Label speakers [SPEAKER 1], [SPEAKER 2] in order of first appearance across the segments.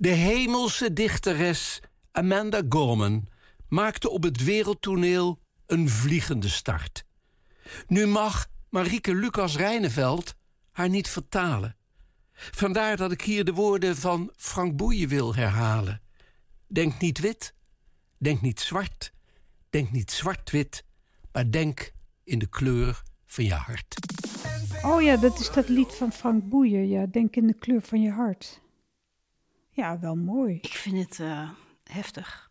[SPEAKER 1] De hemelse dichteres Amanda Gorman maakte op het wereldtoneel een vliegende start. Nu mag Marieke Lucas Rijneveld haar niet vertalen. Vandaar dat ik hier de woorden van Frank Boeien wil herhalen. Denk niet wit, denk niet zwart, denk niet zwart-wit, maar denk in de kleur van je hart.
[SPEAKER 2] Oh ja, dat is dat lied van Frank Boeien. Ja, denk in de kleur van je hart. Ja, wel mooi.
[SPEAKER 3] Ik vind het uh, heftig.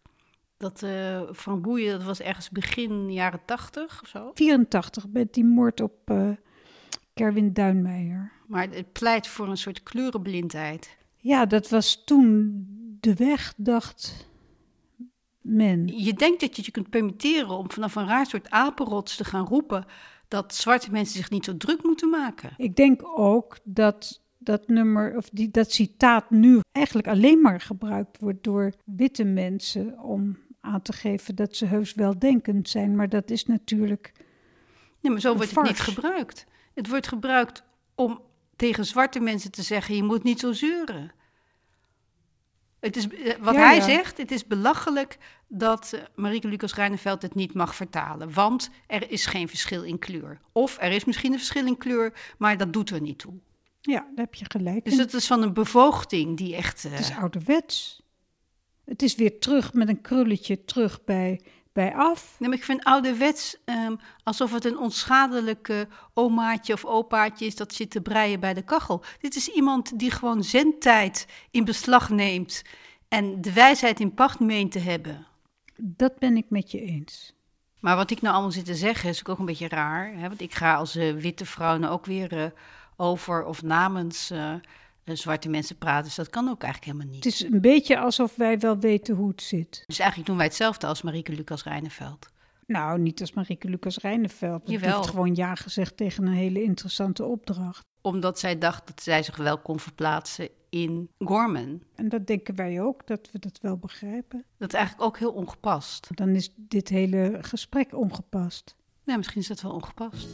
[SPEAKER 3] Dat uh, Frank Boeien, dat was ergens begin jaren 80 of zo.
[SPEAKER 2] 84, met die moord op uh, Kerwin Duinmeijer.
[SPEAKER 3] Maar het pleit voor een soort kleurenblindheid.
[SPEAKER 2] Ja, dat was toen de weg, dacht men.
[SPEAKER 3] Je denkt dat je je kunt permitteren om vanaf een raar soort apenrots te gaan roepen dat zwarte mensen zich niet zo druk moeten maken.
[SPEAKER 2] Ik denk ook dat dat nummer, of die, dat citaat nu eigenlijk alleen maar gebruikt wordt door witte mensen om aan te geven dat ze heus weldenkend zijn. Maar dat is natuurlijk.
[SPEAKER 3] Nee, maar zo wordt het niet gebruikt. Het wordt gebruikt om tegen zwarte mensen te zeggen: je moet niet zo zeuren. Het is, eh, wat hij zegt, het is belachelijk dat uh, Marieke Lucas Rijneveld het niet mag vertalen. Want er is geen verschil in kleur. Of er is misschien een verschil in kleur, maar dat doet er niet toe.
[SPEAKER 2] Ja, daar heb je gelijk.
[SPEAKER 3] Dus het is van een bevoogding die echt... Uh...
[SPEAKER 2] Het is ouderwets. Het is weer terug met een krulletje terug bij bij af.
[SPEAKER 3] Nee, maar ik vind ouderwets um, alsof het een onschadelijke omaatje of opaatje is dat zit te breien bij de kachel. Dit is iemand die gewoon zendtijd in beslag neemt en de wijsheid in pacht meent te hebben.
[SPEAKER 2] Dat ben ik met je eens.
[SPEAKER 3] Maar wat ik nou allemaal zit te zeggen is ook een beetje raar. Hè? Want ik ga als uh, witte vrouw nou ook weer uh, over of namens uh, zwarte mensen praten. Dus dat kan ook eigenlijk helemaal niet.
[SPEAKER 2] Het is een beetje alsof wij wel weten hoe het zit.
[SPEAKER 3] Dus eigenlijk doen wij hetzelfde als Marieke Lucas Rijneveld.
[SPEAKER 2] Nou, niet als Marieke Lucas Rijneveld. Die heeft gewoon ja gezegd tegen een hele interessante opdracht.
[SPEAKER 3] Omdat zij dacht dat zij zich wel kon verplaatsen in Gorman.
[SPEAKER 2] En dat denken wij ook, dat we dat wel begrijpen.
[SPEAKER 3] Dat is eigenlijk ook heel ongepast.
[SPEAKER 2] Dan is dit hele gesprek ongepast.
[SPEAKER 3] Ja, misschien is dat wel ongepast.